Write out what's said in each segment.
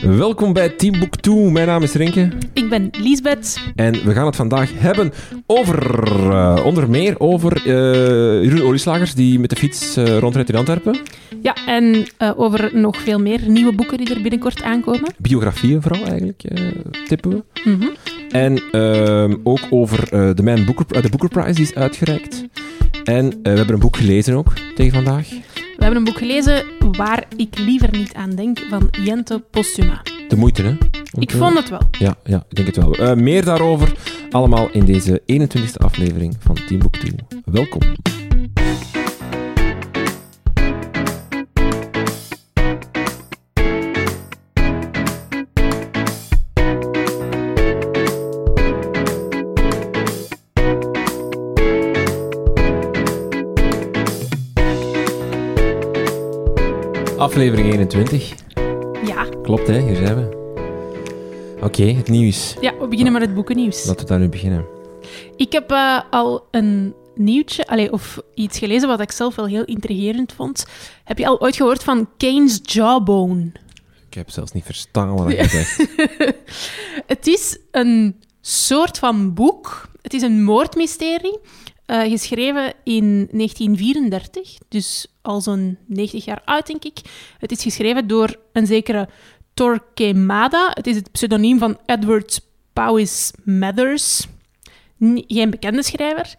Welkom bij Team Book 2. Mijn naam is Rinke. Ik ben Liesbeth. En we gaan het vandaag hebben over, uh, onder meer over uh, Jeroen Olieslagers, die met de fiets uh, rondrijdt in Antwerpen. Ja, en over nog veel meer nieuwe boeken die er binnenkort aankomen. Biografieën vooral eigenlijk, tippen we. Mm -hmm. En ehm, ook over de Man Booker, de Booker Prize, die is uitgereikt. En we hebben een boek gelezen ook tegen vandaag. We hebben een boek gelezen waar ik liever niet aan denk, van Jente Postuma. De moeite, hè? ik vond het wel. Ja, ja ik denk het wel. Uh, meer daarover allemaal in deze 21e aflevering van Team Book 2. Welkom. Aflevering 21. Ja. Klopt, hè? Hier zijn we. Oké, het nieuws. Ja, we beginnen met het boekennieuws. Laten we daar nu beginnen. Ik heb uh, al een nieuwtje, allez, of iets gelezen wat ik zelf wel heel intrigerend vond. Heb je al ooit gehoord van Kane's Jawbone? Ik heb zelfs niet verstaan wat je zegt. het is een soort van boek. Het is een moordmysterie. Uh, geschreven in 1934, dus al zo'n 90 jaar oud, denk ik. Het is geschreven door een zekere Torquemada. Het is het pseudoniem van Edward Powys Mathers. Geen bekende schrijver.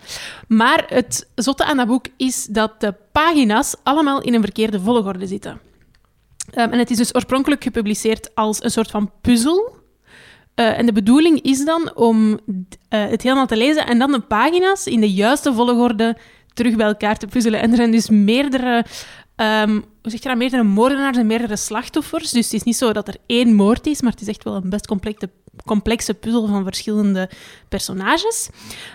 Maar het zotte aan dat boek is dat de pagina's allemaal in een verkeerde volgorde zitten. Um, en het is dus oorspronkelijk gepubliceerd als een soort van puzzel. Uh, en de bedoeling is dan om uh, het helemaal te lezen en dan de pagina's in de juiste volgorde terug bij elkaar te puzzelen. En er zijn dus meerdere, um, hoe zeg je dat, meerdere moordenaars en meerdere slachtoffers. Dus het is niet zo dat er één moord is, maar het is echt wel een best complexe, complexe puzzel van verschillende personages.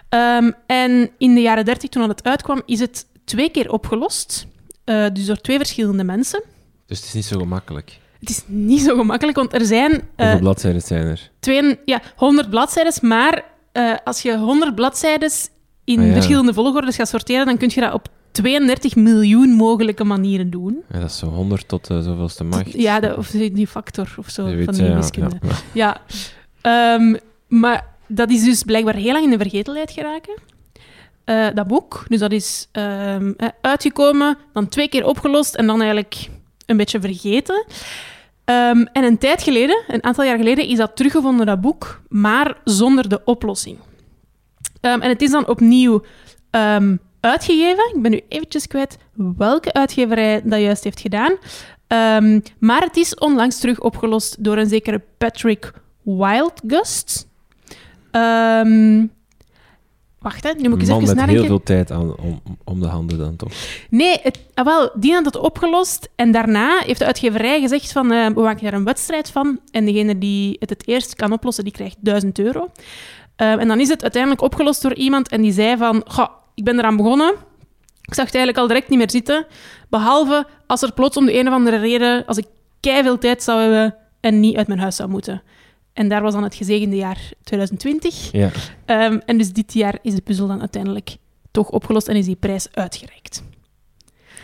Um, en in de jaren dertig, toen het uitkwam, is het twee keer opgelost. Uh, dus door twee verschillende mensen. Dus het is niet zo gemakkelijk. Het is niet zo gemakkelijk, want er zijn... Uh, Hoeveel bladzijden zijn er? Twee, ja, 100 bladzijden, maar uh, als je 100 bladzijden in ah, ja. verschillende volgordes gaat sorteren, dan kun je dat op 32 miljoen mogelijke manieren doen. Ja, dat is zo 100 tot uh, zoveelste macht. Ja, de, of die factor of zo weet, van die wiskunde. Ja, ja. Um, maar dat is dus blijkbaar heel lang in de vergetelheid geraken. Uh, dat boek, dus dat is um, uitgekomen, dan twee keer opgelost en dan eigenlijk een beetje vergeten. Um, en een tijd geleden, een aantal jaar geleden, is dat teruggevonden, dat boek, maar zonder de oplossing. Um, en het is dan opnieuw um, uitgegeven. Ik ben nu eventjes kwijt welke uitgeverij dat juist heeft gedaan. maar het is onlangs terug opgelost door een zekere Patrick Wildgust. Wacht, hè. nu moet ik eens Man even met nadenken. heel veel tijd aan, om, om de handen dan toch? Nee, het, ah, wel, die had het opgelost. En daarna heeft de uitgeverij gezegd van, uh, we maken daar een wedstrijd van. En degene die het het eerst kan oplossen, die krijgt 1000 euro. Uh, en dan is het uiteindelijk opgelost door iemand en die zei van, goh, ik ben eraan begonnen. Ik zag het eigenlijk al direct niet meer zitten. Behalve als er plots om de een of andere reden, als ik veel tijd zou hebben en niet uit mijn huis zou moeten. En daar was dan het gezegende jaar 2020. Ja. Um, en dus dit jaar is de puzzel dan uiteindelijk toch opgelost en is die prijs uitgereikt.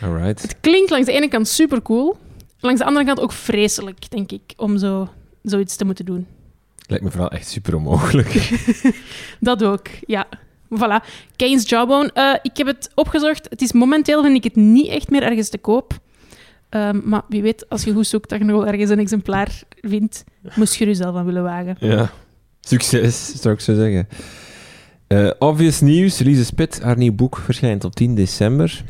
Alright. Het klinkt langs de ene kant super cool, langs de andere kant ook vreselijk, denk ik, om zo, zoiets te moeten doen. Lijkt me vooral echt super onmogelijk. dat ook, ja. Voilà. Kane's Jawbone. Uh, ik heb het opgezocht. Het is momenteel, vind ik het niet echt meer ergens te koop. Um, maar wie weet, als je goed zoekt, dat je nog wel ergens een exemplaar vindt, moest je er zelf aan willen wagen. Ja, succes, zou ik zo zeggen. Uh, obvious News, Lise Spit, haar nieuw boek verschijnt op 10 december.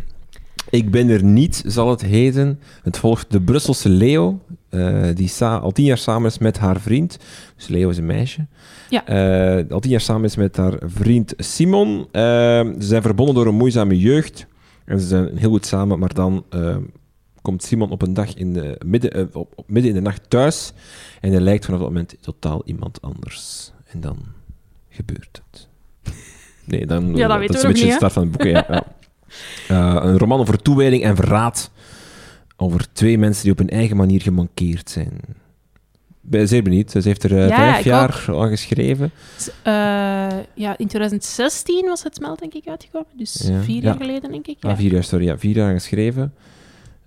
Ik ben er niet, zal het heten. Het volgt de Brusselse Leo, uh, die al tien jaar samen is met haar vriend. Dus Leo is een meisje. Ja. Uh, al tien jaar samen is met haar vriend Simon. ze zijn verbonden door een moeizame jeugd. En ze zijn heel goed samen, maar dan komt Simon op een dag in de, midden, op, op, midden in de nacht thuis en hij lijkt vanaf dat moment totaal iemand anders. En dan gebeurt het. Nee, dan, ja, dat, dat is een beetje niet, de start van het boek. Ja, ja. Een roman over toewijding en verraad. Over twee mensen die op hun eigen manier gemankeerd zijn. Ben zeer benieuwd. Ze heeft er uh, ja, vijf jaar ook. aan geschreven. Uh, ja, in 2016 was het smelt, denk ik, uitgekomen. Dus ja. vier jaar geleden, denk ik. Ah, vier jaar, sorry. Ja, vier jaar geschreven.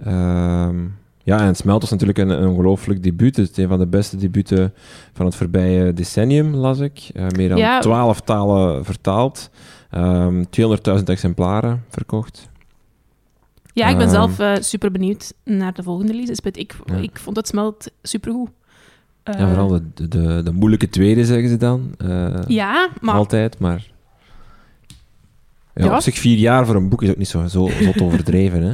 Um, Ja, en Smelt was natuurlijk een, een ongelooflijk debuut. Het is een van de beste debuten van het voorbije decennium, las ik. Eh, meer dan Ja. twaalf talen vertaald. Ehm 200.000 exemplaren verkocht. Ja, ik ben Ehm. zelf eh, super benieuwd naar de volgende Lisbeth. Ik, Ja. ik vond het smelt supergoed. Eh, ja, vooral de, de, de moeilijke tweede, zeggen ze dan. Eh, Ja, maar Altijd, maar... Ja, Ja. op zich vier jaar voor een boek is ook niet zo, zo, overdreven, hè?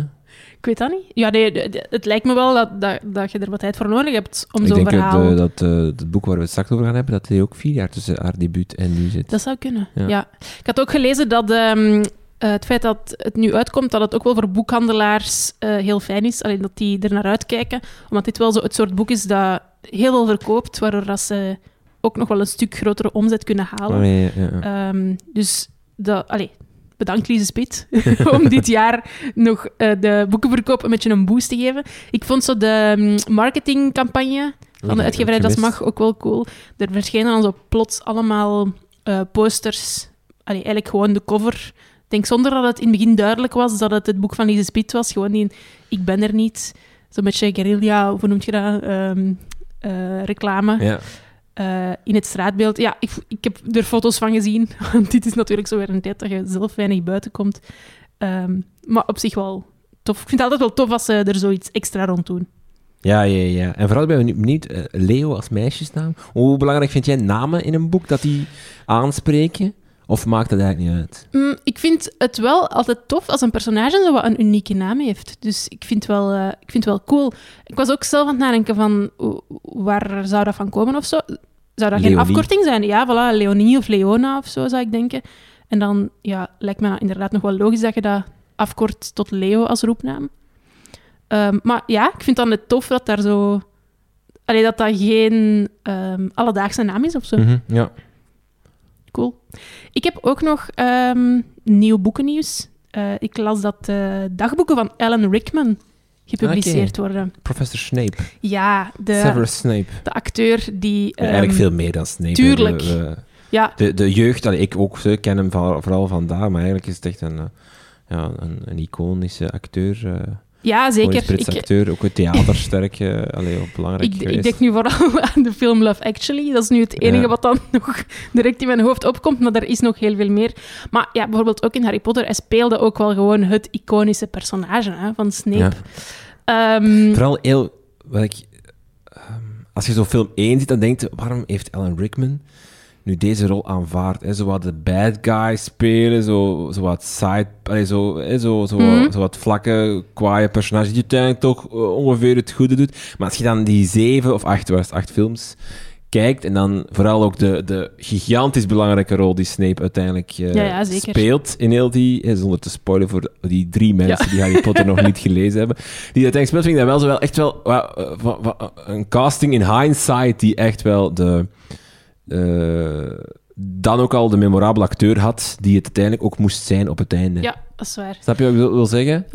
ik weet dat niet. Ja, nee, het lijkt me wel dat, dat, dat je er wat tijd voor nodig hebt om ik zo'n denk verhaal... dat, eh, dat eh, het boek waar we het straks over gaan hebben, dat hij ook vier jaar tussen haar debuut en nu zit. Dat zou kunnen, Ja. ja. Ik had ook gelezen dat ehm, eh, het feit dat het nu uitkomt, dat het ook wel voor boekhandelaars eh, heel fijn is. Alleen dat die er naar uitkijken. Omdat dit wel zo het soort boek is dat heel veel verkoopt, waardoor dat ze ook nog wel een stuk grotere omzet kunnen halen. Oh, nee, ja, ja. Ehm, dus dat, allee, bedankt Lise Spit om dit jaar nog eh, de boekenverkoop een beetje een boost te geven. Ik vond zo de mm, marketingcampagne van de uitgeverij Das Mag ook wel cool. Er verschenen dan zo plots allemaal posters. Allee, eigenlijk gewoon de cover. Ik denk zonder dat het in het begin duidelijk was dat het het boek van Lise Spit was. Gewoon die Ik ben er niet. Zo'n beetje guerrilla, hoe noem je dat? Ehm, eh, reclame Ja. eh, in het straatbeeld. Ja, ik, ik heb er foto's van gezien. Want dit is natuurlijk zo weer een tijd dat je zelf weinig buiten komt. Ehm, maar op zich wel tof. Ik vind het altijd wel tof als ze er zoiets extra rond doen. Ja, ja, ja. En vooral ben ik benieuwd, eh, Leo als meisjesnaam. Hoe belangrijk vind jij namen in een boek dat die aanspreken? Of maakt dat eigenlijk niet uit? Mm, ik vind het wel altijd tof als een personage zo wat een unieke naam heeft. Dus ik vind, wel, eh, ik vind het wel cool. Ik was ook zelf aan het nadenken van waar zou dat van komen of zo. Zou dat geen afkorting zijn? Ja, voilà, Leonie of Leona of zo zou ik denken. En dan ja, lijkt me dat inderdaad nog wel logisch dat je dat afkort tot Leo als roepnaam. Ehm, maar ja, ik vind dan het tof dat daar zo... Allee, dat dat geen ehm, alledaagse naam is of zo. Mhm, Ja. Cool. Ik heb ook nog ehm, nieuw boekennieuws. Eh, ik las dat de dagboeken van Alan Rickman gepubliceerd worden. Professor Snape. Ja, de, Severus Snape. de acteur die... ehm, Eigenlijk veel meer dan Snape. tuurlijk. we- Ja, De, de jeugd, allee, ik ook, ken hem vooral vandaar, maar eigenlijk is het echt een, eh, ja, een, een iconische acteur. Eh ja een zeker. Ik, acteur, ook het theatersterk, eh allee, ook belangrijk ik, ik denk nu vooral aan de film Love Actually. Dat is nu het enige Ja. wat dan nog direct in mijn hoofd opkomt, maar er is nog heel veel meer. Maar ja, bijvoorbeeld ook in Harry Potter, hij speelde ook wel gewoon het iconische personage hè, van Snape. Ehm, Vooral heel... Wat ik, ehm, als je zo film 1 ziet, dan denkt je, waarom heeft Alan Rickman nu deze rol aanvaard? Hè? Zo wat de bad guy spelen, zo, zo wat side... Allee, zo, hè, zo, zo, Mhm. zo wat vlakke, kwaaie personage die uiteindelijk toch eh, ongeveer het goede doet. Maar als je dan die zeven of acht, was acht films kijkt en dan vooral ook de, de gigantisch belangrijke rol die Snape uiteindelijk eh, Ja, ja, zeker. speelt in heel die, zonder te spoilen voor die drie mensen die Harry Potter nog niet gelezen hebben, die uiteindelijk speelt, vind ik dat wel zo wel echt wel een casting in hindsight die echt wel de dan ook al de memorabele acteur had die het uiteindelijk ook moest zijn op het einde. ja, dat is waar. Snap je wat ik wil, zeggen?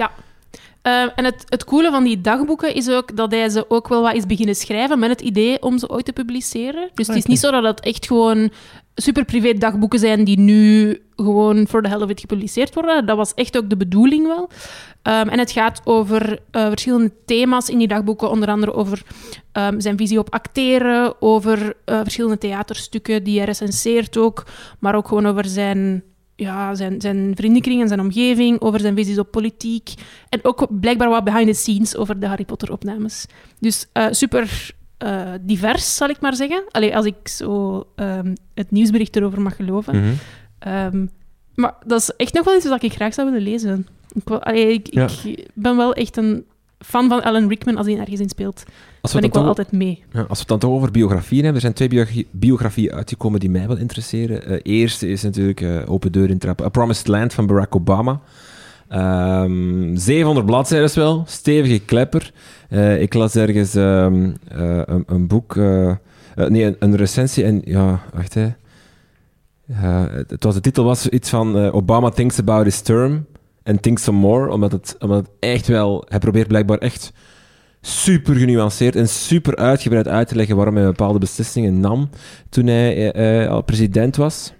Ehm, en het, het coole van die dagboeken is ook dat hij ze ook wel wat is beginnen schrijven met het idee om ze ooit te publiceren. Dus het is niet zo dat het echt gewoon super privé dagboeken zijn die nu gewoon voor de helft of it gepubliceerd worden. Dat was echt ook de bedoeling wel. Ehm, en het gaat over eh, verschillende thema's in die dagboeken, onder andere over ehm, zijn visie op acteren, over eh, verschillende theaterstukken die hij recenseert ook, maar ook gewoon over zijn, ja, zijn, zijn vriendenkring en zijn omgeving, over zijn visies op politiek en ook blijkbaar wat behind the scenes over de Harry Potter opnames. Dus eh, super eh, divers, zal ik maar zeggen. Allee, als ik zo ehm, het nieuwsbericht erover mag geloven. Mhm. Ehm, maar dat is echt nog wel iets wat ik graag zou willen lezen. Ik, wil- allee, ik, Ja. ik ben wel echt een fan van Alan Rickman als hij ergens in speelt. Als we ben ik wel altijd mee. Ja, als we het dan toch over biografieën hebben, er zijn twee biogra- biografieën uitgekomen die mij wel interesseren. Eh eerste is natuurlijk eh, Open Deur in Trappen. A Promised Land van Barack Obama. Ehm 700 bladzijden is wel, stevige klepper. Eh, ik las ergens ehm, eh, een, een boek, nee, een, een recensie en ja, wacht hè. Het, was, de titel was iets van Obama thinks about his term and thinks some more, omdat het, omdat echt wel, hij probeert blijkbaar echt super genuanceerd en super uitgebreid uit te leggen waarom hij bepaalde beslissingen nam toen hij eh, eh, al president was.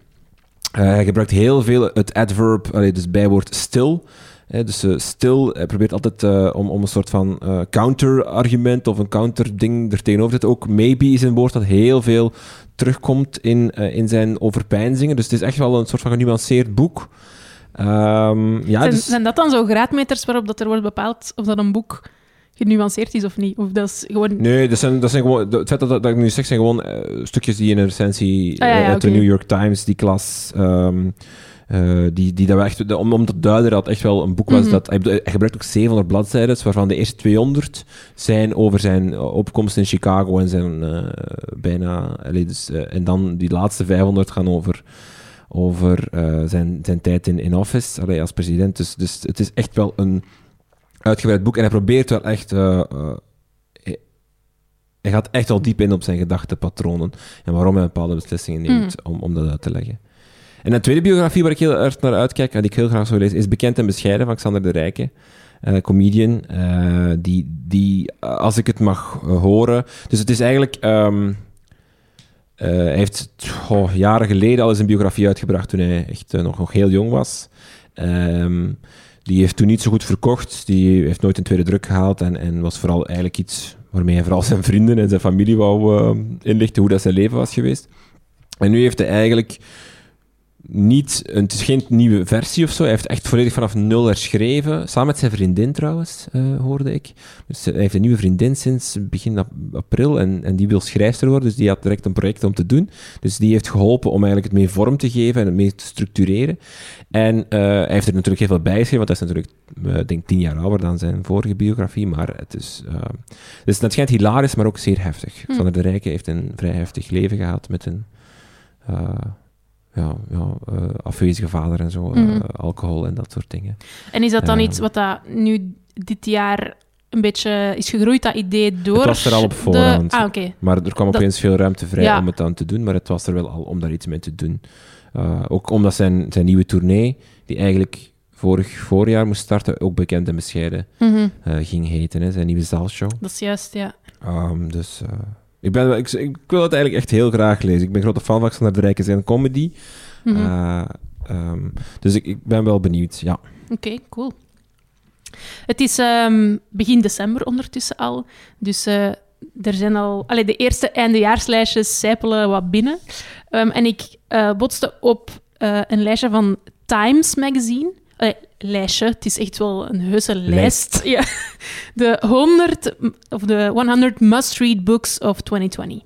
Eh, hij gebruikt heel veel het adverb, dus bijwoord stil. Dus eh, stil, hij probeert altijd om, om een soort van counter-argument of een counter-ding er tegenover te zetten. Ook maybe is een woord dat heel veel terugkomt in, in zijn overpeinzingen. Dus het is echt wel een soort van genuanceerd boek. Ehm, ja, zijn, dus, zijn dat dan zo graadmeters waarop dat er wordt bepaald of dat een boek genuanceerd is of niet? Of dat is gewoon... nee, dat zijn, dat zijn gewoon, het feit dat, dat ik nu zeg, zijn gewoon eh, stukjes die in een recensie Ah, ja, ja, eh, de. New York Times, die klas, ehm, eh, die, die dat we echt, om, om te duiden dat het echt wel een boek was Mhm. dat, hij, hij gebruikt ook 700 bladzijden, waarvan de eerste 200 zijn over zijn opkomst in Chicago en zijn bijna, allee, dus, en dan die laatste 500 gaan over over eh, zijn, zijn tijd in, in office allee, als president. Dus, dus het is echt wel een uitgebreid boek. En hij probeert wel echt... eh, eh, hij, hij gaat echt wel diep in op zijn gedachtepatronen. En waarom hij bepaalde beslissingen neemt om, om dat uit te leggen. En een tweede biografie waar ik heel erg naar uitkijk, en die ik heel graag zou lezen, is Bekend en Bescheiden van Xander de Rijke. eh, comedian, die, die, als ik het mag horen... Dus het is eigenlijk... ehm, eh, hij heeft jaren geleden al eens een biografie uitgebracht toen hij echt eh, nog, nog heel jong was. Ehm, die heeft toen niet zo goed verkocht. Die heeft nooit een tweede druk gehaald en, en was vooral eigenlijk iets waarmee hij vooral zijn vrienden en zijn familie wou eh, inlichten hoe dat zijn leven was geweest. En nu heeft hij eigenlijk niet, een- het is geen nieuwe versie of zo. Hij heeft echt volledig vanaf nul herschreven. Samen met zijn vriendin trouwens, eh, hoorde ik. Dus hij heeft een nieuwe vriendin sinds begin ap- april en, en die wil schrijfster worden. Dus die had direct een project om te doen. Dus die heeft geholpen om eigenlijk het mee vorm te geven en het mee te structureren. En eh, hij heeft er natuurlijk heel veel bij geschreven, want hij is natuurlijk, eh, ik denk, tien jaar ouder dan zijn vorige biografie. Maar het is, dus het schijnt hilarisch, maar ook zeer heftig. Hm. Sander de Rijke heeft een vrij heftig leven gehad met een ja, ja, eh, afwezige vader en zo, eh, Mhm. alcohol en dat soort dingen. En is dat dan Ja. iets wat dat nu dit jaar een beetje is gegroeid, dat idee door... Het was er al op de- voorhand. Ah. Maar er kwam Dat- opeens veel ruimte vrij Ja. om het dan te doen, maar het was er wel al om daar iets mee te doen. Eh, ook omdat zijn, zijn nieuwe tournee, die eigenlijk vorig voorjaar moest starten, ook bekend en bescheiden Mhm. eh, ging heten, hè, zijn nieuwe zaalshow. Dat is juist, ja. Ehm, dus eh, ik, ben, ik, ik wil het eigenlijk echt heel graag lezen. Ik ben grote fan van Xander de Rijke zijn comedy. Mhm. Eh, ehm, dus ik, ik ben wel benieuwd, ja. Oké, cool. Het is ehm, begin december ondertussen al. Dus eh, er zijn al... Allee, de eerste eindejaarslijstjes zijpelen wat binnen. Ehm, en ik eh, botste op een lijstje van Times Magazine. Lijstje, het is echt wel een heuse lijst. Ja. De 100, m- of de 100 must-read books of 2020.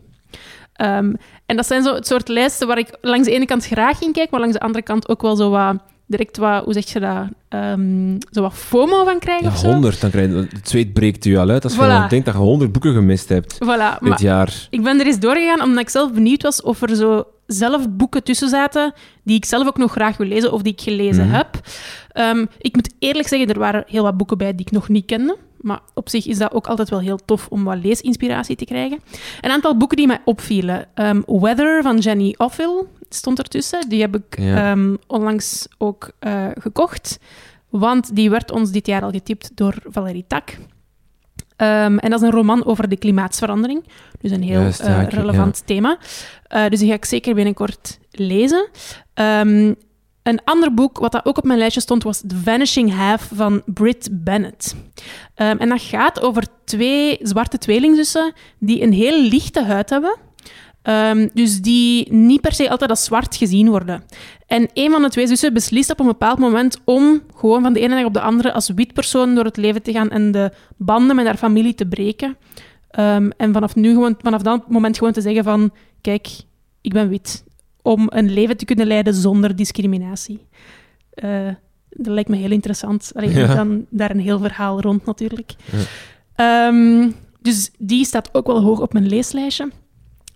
Ehm, en dat zijn zo het soort lijsten waar ik langs de ene kant graag in kijk, maar langs de andere kant ook wel zo wat direct wat, hoe zeg je dat, Ehm, zo wat FOMO van krijgen Ja, of zo. 100, dan krijg je, het zweet breekt u al uit als je dan denkt dat je 100 boeken gemist hebt Voilà, dit jaar. ik ben er eens doorgegaan omdat ik zelf benieuwd was of er zo zelf boeken tussen zaten die ik zelf ook nog graag wil lezen of die ik gelezen Mhm. heb. Ehm, ik moet eerlijk zeggen, er waren heel wat boeken bij die ik nog niet kende. Maar op zich is dat ook altijd wel heel tof om wat leesinspiratie te krijgen. Een aantal boeken die mij opvielen. Ehm, Weather van Jenny Offill stond ertussen. Die heb ik Ja. ehm, onlangs ook eh, gekocht. Want die werd ons dit jaar al getipt door Valerie Tak. Ehm, en dat is een roman over de klimaatsverandering. Dus een heel Juist, ja, eh, relevant thema. Eh, dus die ga ik zeker binnenkort lezen. Ehm, een ander boek, wat dat ook op mijn lijstje stond, was The Vanishing Half van Britt Bennett. En dat gaat over twee zwarte tweelingzussen die een heel lichte huid hebben. Ehm, dus die niet per se altijd als zwart gezien worden. En een van de twee zussen beslist op een bepaald moment om gewoon van de ene dag op de andere als wit persoon door het leven te gaan en de banden met haar familie te breken. Ehm, en vanaf, nu gewoon, vanaf dat moment gewoon te zeggen van, kijk, ik ben wit. Om een leven te kunnen leiden zonder discriminatie. Eh, dat lijkt me heel interessant. Allee, Ja. dan daar een heel verhaal rond natuurlijk. Ja. Ehm, dus die staat ook wel hoog op mijn leeslijstje.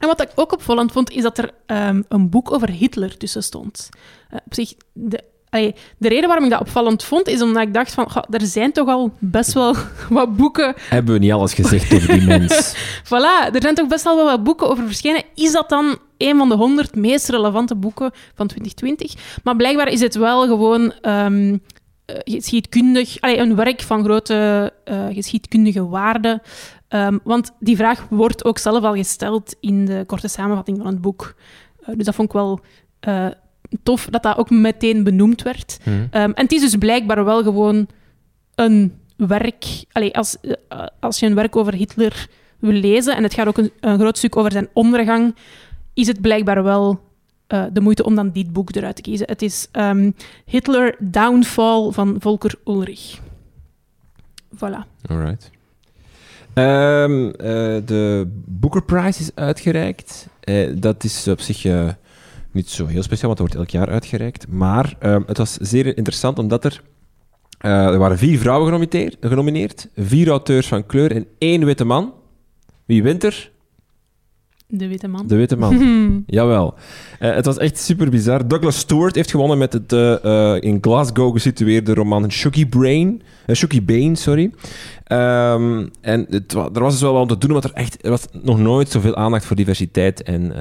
En wat ik ook opvallend vond, is dat er ehm, een boek over Hitler tussen stond. Eh, op zich, de, allee, de reden waarom ik dat opvallend vond, is omdat ik dacht van, goh, er zijn toch al best wel wat boeken Hebben we niet alles gezegd over die mens? Voilà, er zijn toch best wel wat boeken over verschenen. Is dat dan een van de 100 meest relevante boeken van 2020? Maar blijkbaar is het wel gewoon eh, geschiedkundig, allee, een werk van grote eh, geschiedkundige waarde. Ehm, want die vraag wordt ook zelf al gesteld in de korte samenvatting van het boek. Eh, dus dat vond ik wel eh, tof dat dat ook meteen benoemd werd. Mhm. Ehm, en het is dus blijkbaar wel gewoon een werk... Allee, als, eh, als je een werk over Hitler wil lezen, en het gaat ook een, een groot stuk over zijn ondergang, is het blijkbaar wel de moeite om dan dit boek eruit te kiezen. Het is ehm, Hitler Downfall van Volker Ulrich. Voilà. Alright. Ehm, eh, de Booker Prize is uitgereikt. Eh, dat is op zich eh, niet zo heel speciaal, want dat wordt elk jaar uitgereikt. Maar ehm, het was zeer interessant omdat er. er waren vier vrouwen genomineerd, vier auteurs van kleur en één witte man. Wie wint er? De witte man. De witte man. Jawel. Eh, het was echt super bizar. Douglas Stewart heeft gewonnen met het eh, eh, in Glasgow gesitueerde roman Shuggy Brain. Shuggy Bane, sorry. Ehm, en het, er was dus wel wat om te doen, want er, echt, er was nog nooit zoveel aandacht voor diversiteit en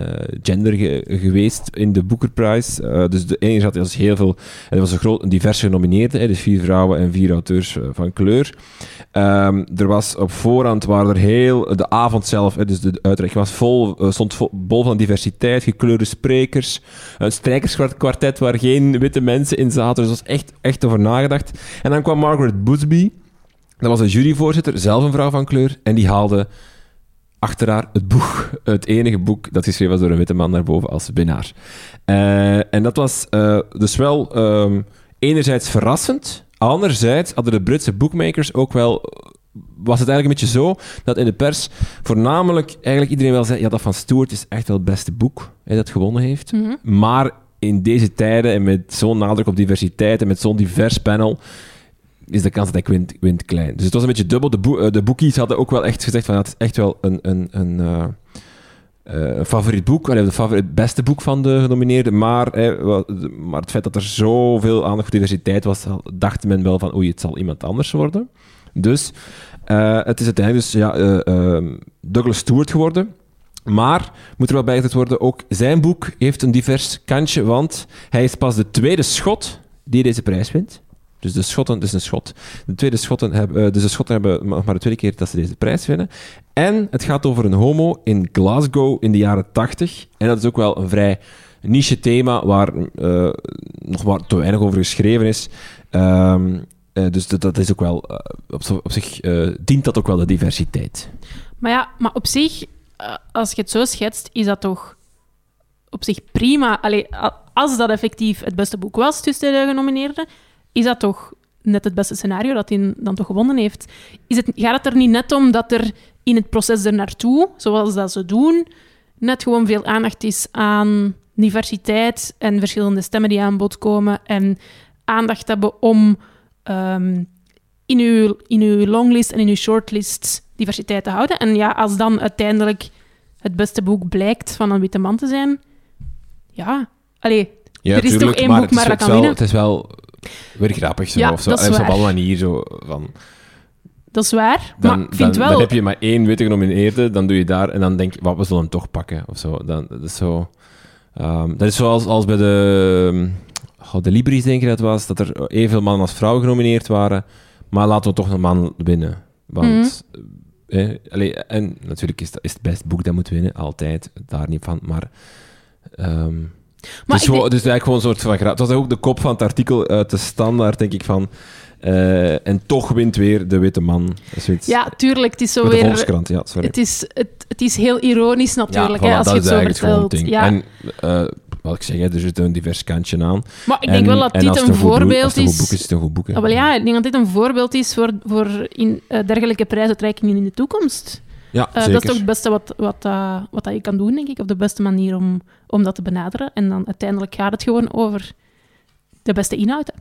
gender ge- geweest in de Booker Prize. Eh, dus de ene had dus heel veel... Er was een groot, een diverse genomineerde, dus vier vrouwen en vier auteurs van kleur. Ehm, er was op voorhand waren er heel de avond zelf, dus de uitreiking was vol, eh, stond vol, van diversiteit, gekleurde sprekers, een strijkerskwartet waar geen witte mensen in zaten. Dus er was echt, echt over nagedacht. En dan kwam Margaret Busby, dat was een juryvoorzitter, zelf een vrouw van kleur, en die haalde achter haar het boek, het enige boek dat geschreven was door een witte man naar boven als winnaar. Eh, en dat was eh, dus wel ehm, enerzijds verrassend, anderzijds hadden de Britse bookmakers ook wel was het eigenlijk een beetje zo dat in de pers voornamelijk eigenlijk iedereen wel zei ja, dat van Stewart is echt wel het beste boek hè, dat gewonnen heeft. Mhm. Maar in deze tijden en met zo'n nadruk op diversiteit en met zo'n divers panel is de kans dat ik wint, wint klein. Dus het was een beetje dubbel. De, eh, de boekies hadden ook wel echt gezegd van ja, het is echt wel een, een, een, eh, een favoriet boek. Allee, de favoriet, het beste boek van de genomineerden. Maar, maar het feit dat er zoveel aandacht voor diversiteit was, dacht men wel van oei, het zal iemand anders worden. Dus eh, het is uiteindelijk dus, ja, eh, ehm, Douglas Stewart geworden. Maar, moet er wel bijgezet worden, ook zijn boek heeft een divers kantje, want hij is pas de tweede schot die deze prijs wint. Dus de Schotten, dus een schot. De tweede Schotten hebben, eh, dus de Schotten hebben maar de tweede keer dat ze deze prijs winnen. En het gaat over een homo in Glasgow in de jaren 80. En dat is ook wel een vrij niche thema waar eh, nog maar te weinig over geschreven is. Ehm, eh, dus dat, is ook wel, op, zich dient dat ook wel de diversiteit. Maar ja, maar op zich, als je het zo schetst, is dat toch op zich prima. Allee, als dat effectief het beste boek was tussen de genomineerden, is dat toch net het beste scenario dat hij dan toch gewonnen heeft. Is het, gaat het er niet net om dat er in het proces er naartoe, zoals dat ze doen, net gewoon veel aandacht is aan diversiteit en verschillende stemmen die aan bod komen en aandacht hebben om ehm, in, uw, in uw longlist en in uw shortlist diversiteit te houden. En ja, als dan uiteindelijk het beste boek blijkt van een witte man te zijn, ja, allee, Ja, Er is toch één boek, maar dat kan wel- winnen. Het is wel weer grappig zo. Ja, of zo. dat is En op een andere manier zo van... dat is waar. Dan, maar ik dan, vind wel... dan heb je maar één witte genomineerde, dan doe je daar en dan denk je, wat, we zullen hem toch pakken, of zo. Dan, dat is zo... ehm, dat is zoals als bij de... Oh, de Libris, denk ik dat was, dat er evenveel mannen als vrouwen genomineerd waren, maar laten we toch een man winnen. Want... Mhm. eh, allee, en natuurlijk is, dat, is het best boek dat moet winnen, altijd, daar niet van, maar... ehm, Maar dus, gewoon, dus eigenlijk gewoon een soort van... gra- Het was ook de kop van het artikel uit de standaard, denk ik, van... eh, en toch wint weer de witte man. Dat is zoiets. Ja, tuurlijk, het is zo weer... Volkskrant, ja, sorry. Het is, het, het is heel ironisch natuurlijk, ja, hè, voilà, als dat je het is zo vertelt. Ja. En, eh, wat ik zeg, er zit een divers kantje aan. maar ik En- denk wel dat dit een voorbeeld Als het een goed is... boek is, is het een goed boek. hè. Ah, wel ja, ik denk dat dit een voorbeeld is voor, voor in, eh, dergelijke prijsuitreikingen in de toekomst. Ja, Eh, dat is toch het beste wat, wat, eh, wat dat je kan doen, denk ik. Of de beste manier om, om dat te benaderen. En dan uiteindelijk gaat het gewoon over de beste inhoud.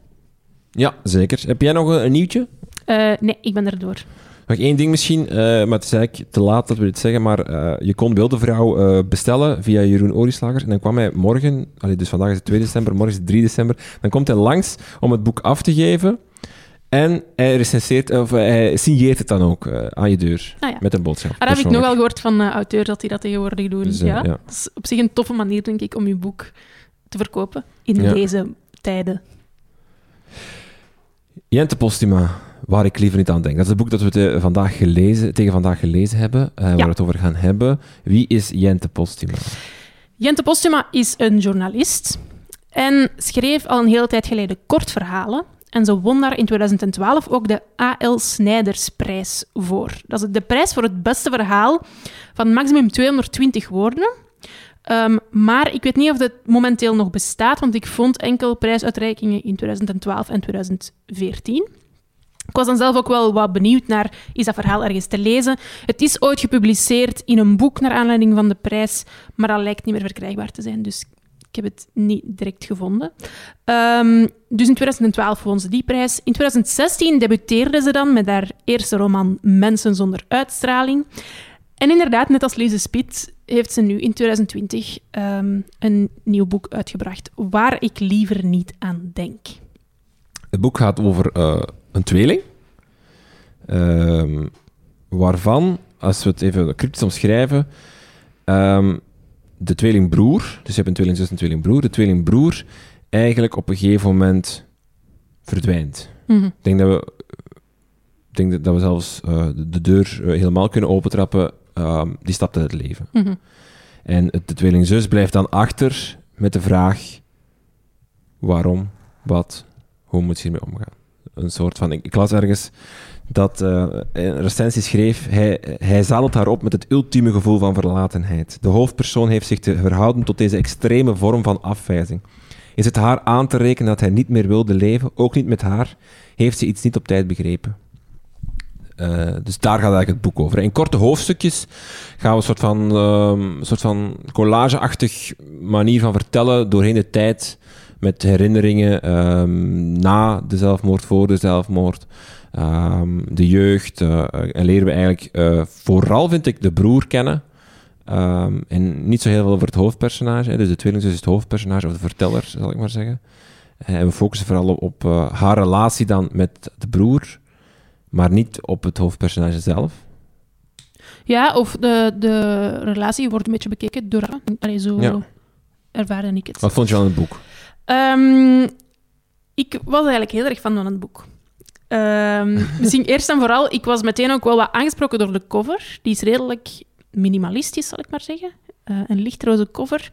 Ja, zeker. Heb jij nog een, een nieuwtje? Eh, nee, ik ben erdoor. Nog één ding misschien, eh, maar het is eigenlijk te laat dat we dit zeggen, maar je kon Beeldenvrouw eh bestellen via Jeroen Olieslagers en dan kwam hij morgen, allee, dus vandaag is het 2 december, morgen is het 3 december, dan komt hij langs om het boek af te geven en hij recenseert, of eh, hij signeert het dan ook eh, aan je deur, Ah, ja. met een boodschap. Daar heb ik nog persoonlijk. wel gehoord van uh, auteurs dat die dat tegenwoordig doen. Dus, eh, ja. ja. Dat is op zich een toffe manier, denk ik, om je boek te verkopen in Ja. deze tijden. Jente Postuma, waar ik liever niet aan denk. Dat is het boek dat we te- vandaag gelezen, tegen vandaag gelezen hebben, eh, waar we het over gaan hebben. Wie is Jente Postuma? Jente Postuma is een journalist En schreef al een hele tijd geleden kortverhalen. En ze won daar in 2012 ook de A.L. Snijdersprijs voor. Dat is de prijs voor het beste verhaal van maximum 220 woorden. Ehm, maar ik weet niet of dat momenteel nog bestaat, want ik vond enkel prijsuitreikingen in 2012 en 2014. Ik was dan zelf ook wel wat benieuwd naar, is dat verhaal ergens te lezen? Het is ooit gepubliceerd in een boek naar aanleiding van de prijs, maar dat lijkt niet meer verkrijgbaar te zijn, dus ik heb het niet direct gevonden. Ehm, dus in 2012 won ze die prijs. In 2016 debuteerde ze dan met haar eerste roman Mensen zonder uitstraling. En inderdaad, net als Lise Spit, heeft ze nu in 2020 ehm, een nieuw boek uitgebracht, waar ik liever niet aan denk. Het boek gaat over uh, een tweeling, um, waarvan, als we het even cryptisch omschrijven, de tweelingbroer, dus je hebt een tweelingzus en een tweelingbroer, de tweelingbroer eigenlijk op een gegeven moment verdwijnt. Mhm. Ik denk dat we, ik denk dat we zelfs uh, de deur uh, helemaal kunnen opentrappen. Um, die stapt uit het leven. Mhm. En het, de tweelingzus blijft dan achter met de vraag: waarom, wat, hoe moet ze hiermee omgaan? Een soort van. Ik, ik las ergens dat uh, een recensie schreef: hij, hij zadelt haar op met het ultieme gevoel van verlatenheid. De hoofdpersoon heeft zich te verhouden tot deze extreme vorm van afwijzing. Is het haar aan te rekenen dat hij niet meer wilde leven, ook niet met haar? Heeft ze iets niet op tijd begrepen? Uh, dus daar gaat eigenlijk het boek over. In korte hoofdstukjes gaan we een soort van, um, soort van collageachtig manier van vertellen doorheen de tijd met herinneringen um, na de zelfmoord, voor de zelfmoord, um, de jeugd. En leren we eigenlijk uh, vooral, vind ik, de broer kennen. en niet zo heel veel over het hoofdpersonage. Hè. Dus de tweelingzus is het hoofdpersonage, of de verteller, zal ik maar zeggen. En we focussen vooral op, op haar relatie dan met de broer maar niet op het hoofdpersonage zelf. Ja, of de, de relatie wordt een beetje bekeken door... Allee, zo Ja. ervaarde ik het. Wat vond je aan het boek? Ehm, ik was eigenlijk heel erg van het boek. Ehm, misschien eerst en vooral, ik was meteen ook wel wat aangesproken door de cover. Die is redelijk minimalistisch, zal ik maar zeggen. Eh, een lichtroze cover.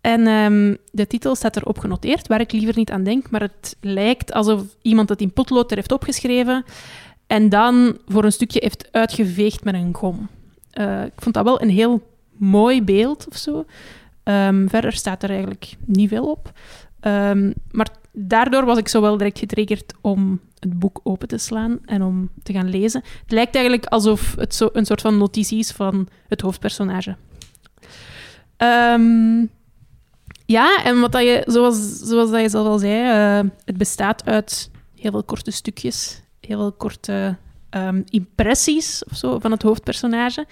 En ehm, de titel staat erop genoteerd, waar ik liever niet aan denk, maar het lijkt alsof iemand het in potlood er heeft opgeschreven en dan voor een stukje heeft uitgeveegd met een gom. Uh, ik vond dat wel een heel mooi beeld of zo. Um, verder staat er eigenlijk niet veel op. Um, maar daardoor was ik zo wel direct getriggerd om het boek open te slaan en om te gaan lezen. Het lijkt eigenlijk alsof het zo een soort van notitie is van het hoofdpersonage. Um, ja, en wat dat je, zoals, zoals dat je zelf al zei, uh, het bestaat uit heel veel korte stukjes heel veel korte um, impressies of zo van het hoofdpersonage.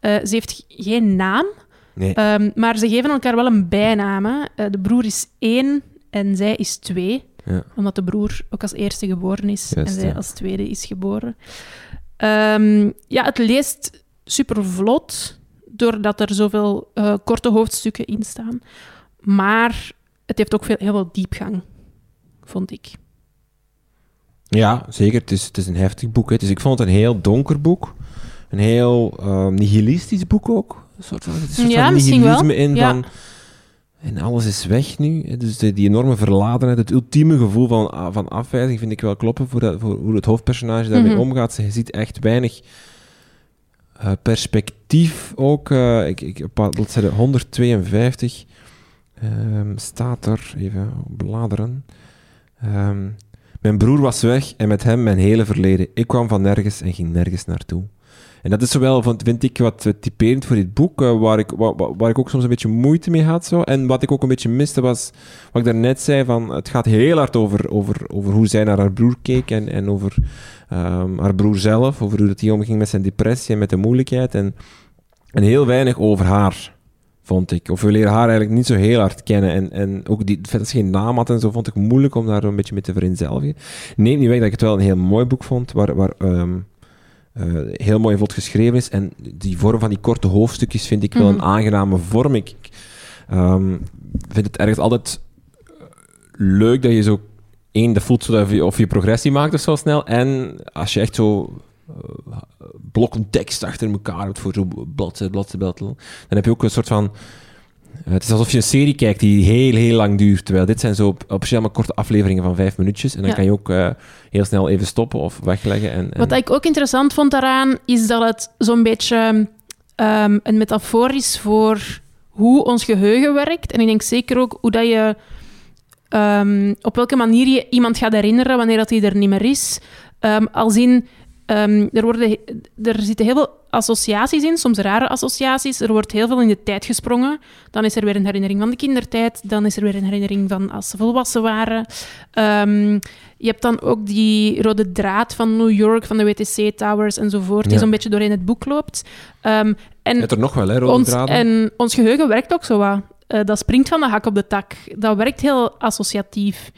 Uh, ze heeft geen naam, nee. um, maar ze geven elkaar wel een bijnaam. Uh, de broer is één en zij is twee, ja. omdat de broer ook als eerste geboren is Juist, en zij ja. als tweede is geboren. Um, ja, het leest super vlot, doordat er zoveel uh, korte hoofdstukken in staan. Maar het heeft ook veel, heel veel diepgang, vond ik. Ja, zeker. Het is, het is een heftig boek. Hè. Dus ik vond het een heel donker boek. Een heel uh, nihilistisch boek ook. Een soort van, is een soort ja, van misschien nihilisme wel. in ja. van... En alles is weg nu. Dus die, die enorme verladenheid, het ultieme gevoel van, van afwijzing vind ik wel kloppen voor, dat, voor hoe het hoofdpersonage daarmee Mhm. omgaat. Je ziet echt weinig uh, perspectief ook. Uh, ik, ik, op bladzijde 152 um, staat er, even bladeren... Um, mijn broer was weg en met hem mijn hele verleden. Ik kwam van nergens en ging nergens naartoe. En dat is zowel, vind ik, wat typerend voor dit boek, uh, waar, ik, waar, ik ook soms een beetje moeite mee had. Zo. En wat ik ook een beetje miste was, wat ik daarnet zei, van, het gaat heel hard over, over, over hoe zij naar haar broer keek en, en over um, haar broer zelf, over hoe hij omging met zijn depressie en met de moeilijkheid. En, en heel weinig over haar vond ik. Of we leren haar eigenlijk niet zo heel hard kennen. En, en ook die, het feit dat ze geen naam had en zo, vond ik moeilijk om daar een beetje mee te vereenzelvigen. Neemt niet weg dat ik het wel een heel mooi boek vond, waar, waar um, uh, heel mooi vlot geschreven is. En die vorm van die korte hoofdstukjes vind ik wel Mhm. een aangename vorm. Ik um, vind het ergens altijd leuk dat je zo één, de voelt zo je, of je progressie maakt of zo snel. En als je echt zo uh, blokken tekst achter elkaar hebt voor zo'n bladzijde, bladzijde, dan heb je ook een soort van Eh, het is alsof je een serie kijkt die heel, heel lang duurt. Terwijl dit zijn zo zich allemaal korte afleveringen van vijf minuutjes. En dan Ja. kan je ook eh, heel snel even stoppen of wegleggen. En, en- Wat ik ook interessant vond daaraan, is dat het zo'n beetje ehm, een metafoor is voor hoe ons geheugen werkt. En ik denk zeker ook hoe dat je... ehm, op welke manier je iemand gaat herinneren wanneer dat hij er niet meer is. Ehm, als in... ehm, er, worden, er zitten heel veel associaties in, soms rare associaties. Er wordt heel veel in de tijd gesprongen. Dan is er weer een herinnering van de kindertijd. Dan is er weer een herinnering van als ze volwassen waren. Ehm, je hebt dan ook die rode draad van New York, van de WTC Towers enzovoort, die Ja. zo'n beetje doorheen het boek loopt. Ehm, en, er nog wel, hè, rode ons, draden. en ons geheugen werkt ook zo wat. Eh, dat springt van de hak op de tak. Dat werkt heel associatief.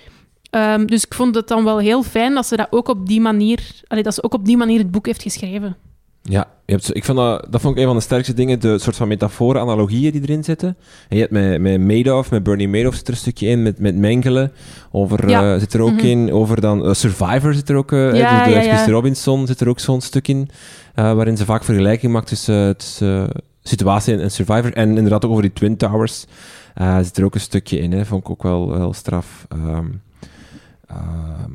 Ehm, dus ik vond het dan wel heel fijn dat ze dat ook op die manier, allee, dat ze ook op die manier het boek heeft geschreven. Ja, je hebt, ik vond dat, dat vond ik een van de sterkste dingen, de soort van metaforen, analogieën die erin zitten. En je hebt met, met Madoff, met Bernie Madoff zit er een stukje in, met, met Mengele, over, Ja. eh, zit er ook Mhm. in, over dan eh, Survivor zit er ook, hè, Ja, dus de ja, Robinson zit er ook zo'n stuk in, waarin ze vaak vergelijking maakt tussen, tussen situatie en, Survivor. En inderdaad ook over die Twin Towers zit er ook een stukje in, hè, vond ik ook wel, wel straf. Ehm, ehm,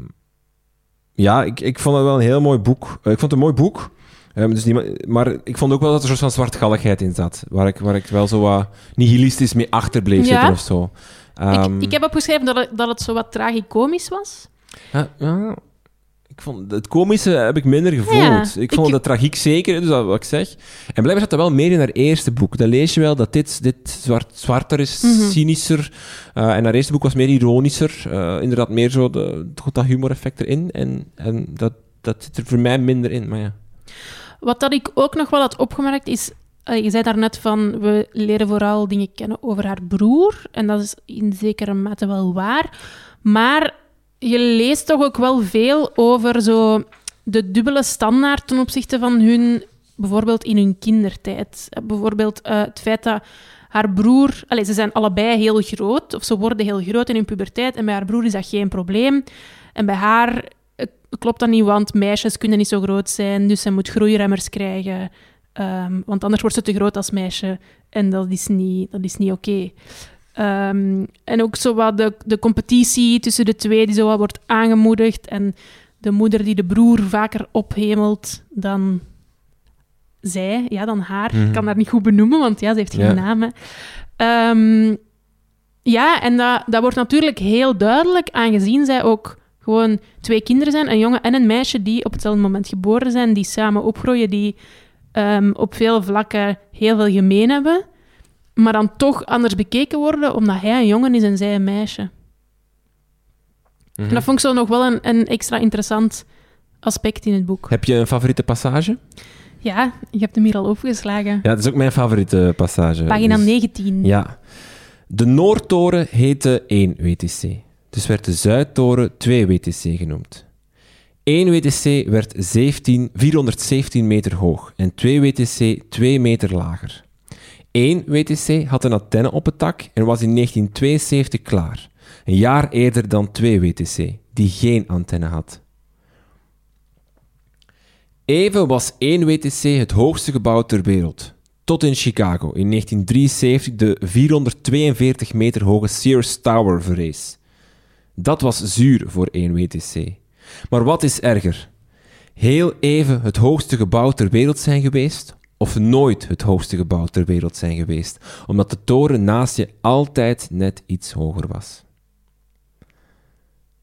ja, ik, ik vond het wel een heel mooi boek. Eh, ik vond het een mooi boek. Ehm, dus niet, maar ik vond ook wel dat er een soort van zwartgalligheid in zat. Waar ik, waar ik wel zo wat nihilistisch mee achter bleef Ja. zitten of zo. Ehm, ik, ik heb opgeschreven dat het, dat het zo wat tragicomisch was. ja, ik vond het komische heb ik minder gevoeld. Ja, ik vond ik- de tragiek zeker, dus dat wat ik zeg. En blijkbaar zat er wel meer in haar eerste boek. Dan lees je wel dat dit, dit zwart, zwarter is, Mhm. cynischer. Eh, en haar eerste boek was meer ironischer. Eh, inderdaad, meer zo de, dat humor-effect erin. En, en dat, dat zit er voor mij minder in. Maar ja. Wat dat ik ook nog wel had opgemerkt is... eh, je zei daarnet van, we leren vooral dingen kennen over haar broer. En dat is in zekere mate wel waar. Maar je leest toch ook wel veel over zo de dubbele standaard ten opzichte van hun... Bijvoorbeeld in hun kindertijd. Bijvoorbeeld eh, het feit dat haar broer... Allez, ze zijn allebei heel groot, of ze worden heel groot in hun puberteit. En bij haar broer is dat geen probleem. En bij haar eh, klopt dat niet, want meisjes kunnen niet zo groot zijn, dus zij moet groeiremmers krijgen. Ehm, want anders wordt ze te groot als meisje. En dat is niet, dat is niet oké. Ehm, en ook zo wat de, de competitie tussen de twee die zo wat wordt aangemoedigd. En de moeder die de broer vaker ophemelt dan zij, ja, dan haar. Mhm. Ik kan haar niet goed benoemen, want ja, ze heeft geen Ja. naam. hè. Ehm, ja, en dat, dat wordt natuurlijk heel duidelijk, aangezien zij ook gewoon twee kinderen zijn, een jongen en een meisje, die op hetzelfde moment geboren zijn, die samen opgroeien, die ehm, op veel vlakken heel veel gemeen hebben, maar dan toch anders bekeken worden, omdat hij een jongen is en zij een meisje. Mhm. En dat vond ik zo nog wel een, een extra interessant aspect in het boek. Heb je een favoriete passage? Ja, je hebt hem hier al opgeslagen. Ja, dat is ook mijn favoriete passage. Pagina Dus- 19. Ja. De Noordtoren heette 1 WTC. Dus werd de Zuidtoren 2 WTC genoemd. 1 WTC werd 17, 417 meter hoog en 2 WTC 2 meter lager. 1 WTC had een antenne op het dak en was in 1972 klaar. Een jaar eerder dan 2 WTC, die geen antenne had. Even was 1 WTC het hoogste gebouw ter wereld. Tot in Chicago in 1973 de 442 meter hoge Sears Tower verrees. Dat was zuur voor 1 WTC. Maar wat is erger? Heel even het hoogste gebouw ter wereld zijn geweest, of nooit het hoogste gebouw ter wereld zijn geweest, omdat de toren naast je altijd net iets hoger was.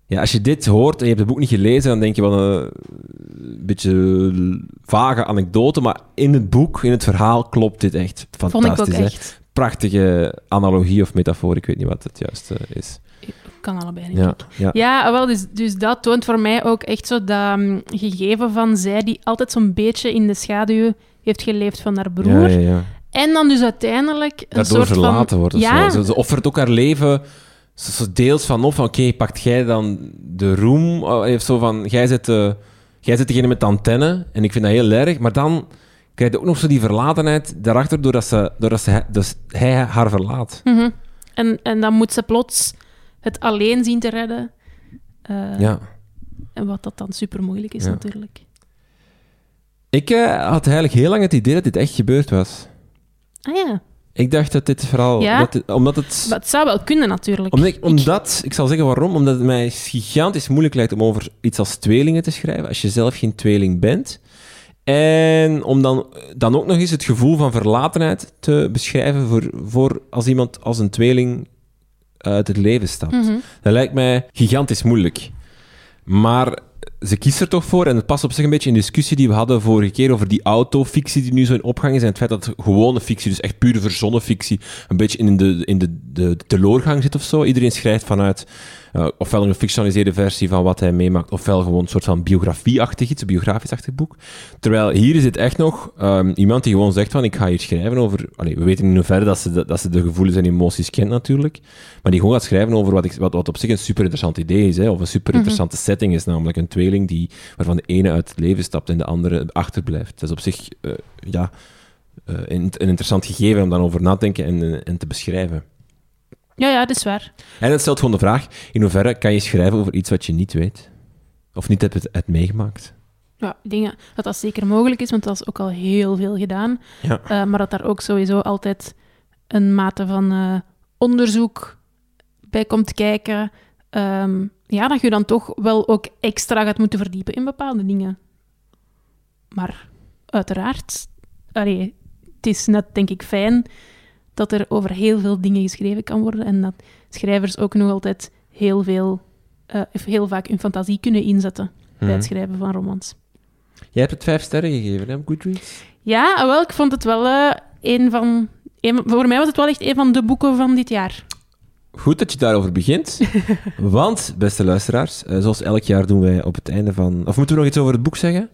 Ja, als je dit hoort en je hebt het boek niet gelezen, dan denk je wel een beetje vage anekdote, maar in het boek, in het verhaal, klopt dit echt Vond ik fantastisch. echt. Prachtige analogie of metafoor, ik weet niet wat het juist eh, is. Kan allebei niet. Ja, ja. Ja, wel, dus, dus dat toont voor mij ook echt zo dat mm, gegeven van zij die altijd zo'n beetje in de schaduw heeft geleefd van haar broer. Ja, ja, ja. En dan dus uiteindelijk een Daardoor soort verlaten van... of ja, zo. Ze, ze offert ook haar leven zo deels van op. van, Oké, pakt jij dan de roem? Oh, Heeft zo van, jij zit, de, jij zit degene met de antenne. En ik vind dat heel erg. Maar dan krijg je ook nog zo die verlatenheid daarachter, doordat, ze, doordat ze, dus hij haar verlaat. mhm. en, en dan moet ze plots het alleen zien te redden. Eh, Ja. En wat dat dan super moeilijk is Ja. natuurlijk. Ik eh, had eigenlijk heel lang het idee dat dit echt gebeurd was. Ah ja. Ik dacht dat dit vooral... Ja? Dat dit- omdat het... Maar het zou wel kunnen, natuurlijk. Omdat ik, omdat, ik zal zeggen waarom, omdat het mij gigantisch moeilijk lijkt om over iets als tweelingen te schrijven, als je zelf geen tweeling bent. En om dan, dan ook nog eens het gevoel van verlatenheid te beschrijven voor, voor als iemand als een tweeling uit het leven stapt. Mhm. Dat lijkt mij gigantisch moeilijk. Maar ze kiest er toch voor, en het past op zich een beetje in de discussie die we hadden vorige keer over die autofictie die nu zo in opgang is, en het feit dat gewone fictie, dus echt pure verzonnen fictie, een beetje in de, in de, de, de teleurgang zit of zo. Iedereen schrijft vanuit eh, ofwel een gefictionaliseerde versie van wat hij meemaakt, ofwel gewoon een soort van biografie-achtig iets, een biografisch-achtig boek. Terwijl hier is het echt nog ehm, iemand die gewoon zegt van, ik ga hier schrijven over... Allee, we weten in hoeverre dat ze de, dat ze de gevoelens en emoties kent natuurlijk, maar die gewoon gaat schrijven over wat, ik, wat, wat op zich een super interessant idee is, hè, of een super interessante setting is, namelijk een tweeling die, waarvan de ene uit het leven stapt en de andere achterblijft. Dat is op zich eh, ja, eh, een, een interessant gegeven om dan over na te denken en, en te beschrijven. Ja, ja, dat is waar. En het stelt gewoon de vraag, in hoeverre kan je schrijven over iets wat je niet weet? Of niet hebt, hebt meegemaakt? Ja, ik denk dat dat zeker mogelijk is, want dat is ook al heel veel gedaan. Ja. Eh, maar dat daar ook sowieso altijd een mate van eh, onderzoek bij komt kijken. Ehm, ja, dat je dan toch wel ook extra gaat moeten verdiepen in bepaalde dingen. Maar uiteraard, allee, het is net denk ik fijn dat er over heel veel dingen geschreven kan worden en dat schrijvers ook nog altijd heel veel, of heel vaak hun fantasie kunnen inzetten bij Mhm. het schrijven van romans. Jij hebt het vijf sterren gegeven, hè, op Goodreads? Ja, ah, wel, ik vond het wel eh, een van... een- voor mij was het wel echt een van de boeken van dit jaar. Goed dat je daarover begint. Want, beste luisteraars, eh, zoals elk jaar doen wij op het einde van... Of moeten we nog iets over het boek zeggen?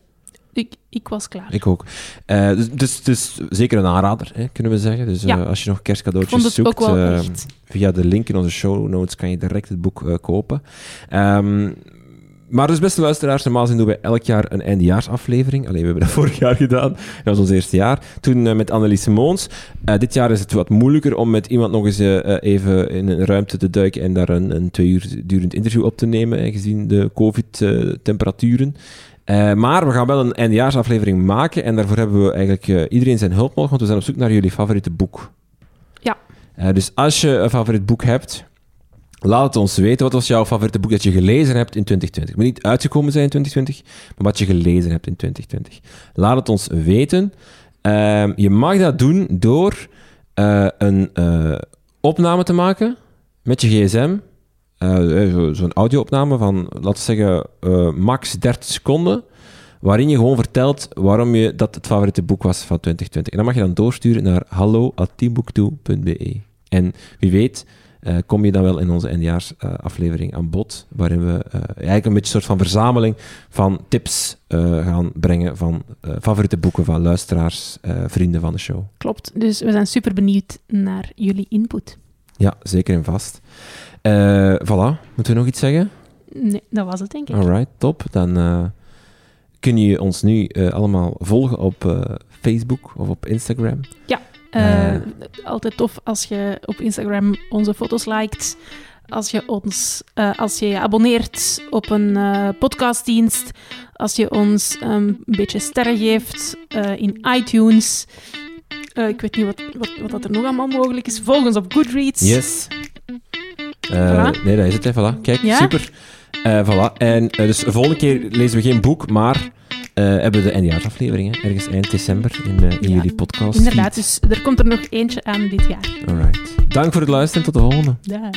Ik, ik was klaar. Ik ook. Eh, dus, dus, dus zeker een aanrader, hè, kunnen we zeggen. Dus eh, als je nog kerstcadeautjes zoekt, eh, echt. via de link in onze show notes kan je direct het boek eh, kopen. Ehm, maar dus, beste luisteraars, normaal doen we elk jaar een eindejaarsaflevering. Alleen we hebben dat vorig jaar gedaan. Dat was ons eerste jaar. Toen met Annelies. Eh, dit jaar is het wat moeilijker om met iemand nog eens even in een ruimte te duiken en daar een, een twee uur durend interview op te nemen, gezien de COVID-temperaturen. Eh, maar we gaan wel een eindejaarsaflevering maken en daarvoor hebben we eigenlijk eh, iedereen zijn hulp nodig, want we zijn op zoek naar jullie favoriete boek. Ja. Eh, dus als je een favoriet boek hebt, laat het ons weten. Wat was jouw favoriete boek dat je gelezen hebt in 2020? Het moet niet uitgekomen zijn in 2020, maar wat je gelezen hebt in 2020. Laat het ons weten. Ehm, je mag dat doen door een opname te maken met je gsm. Eh, eh, zo- Zo'n audio-opname van, laten we zeggen, eh, max 30 seconden. Waarin je gewoon vertelt waarom je dat het favoriete boek was van 2020. En dan mag je dan doorsturen naar hallo.teambooktoe.be. En wie weet kom je dan wel in onze eindejaarsaflevering aan bod, waarin we eigenlijk een beetje een soort van verzameling van tips gaan brengen van favoriete boeken van luisteraars, vrienden van de show. Klopt. Dus we zijn super benieuwd naar jullie input. Ja, zeker en vast. Eh voilà, moeten we nog iets zeggen? Nee, dat was het, denk ik. Alright, top. Dan eh, kun je ons nu eh, allemaal volgen op Facebook of op Instagram. Eh. altijd tof als je op Instagram onze foto's liked. Als je ons als je, je abonneert op een podcastdienst. Als je ons ehm, een beetje sterren geeft in iTunes. Ik weet niet wat, wat, wat dat er nog allemaal mogelijk is. Volg ons op Goodreads. Yes. Eh, Voilà. Nee, dat is het. Hè. Voilà. Kijk, Ja? super. Eh, voilà. En eh, dus de volgende keer lezen we geen boek, maar eh, hebben we de eindejaarsaflevering. hè. Ergens eind december in, eh, in Ja, jullie podcast. Inderdaad, dus er komt er nog eentje aan dit jaar. Alright. Dank voor het luisteren. Tot de volgende. Dag.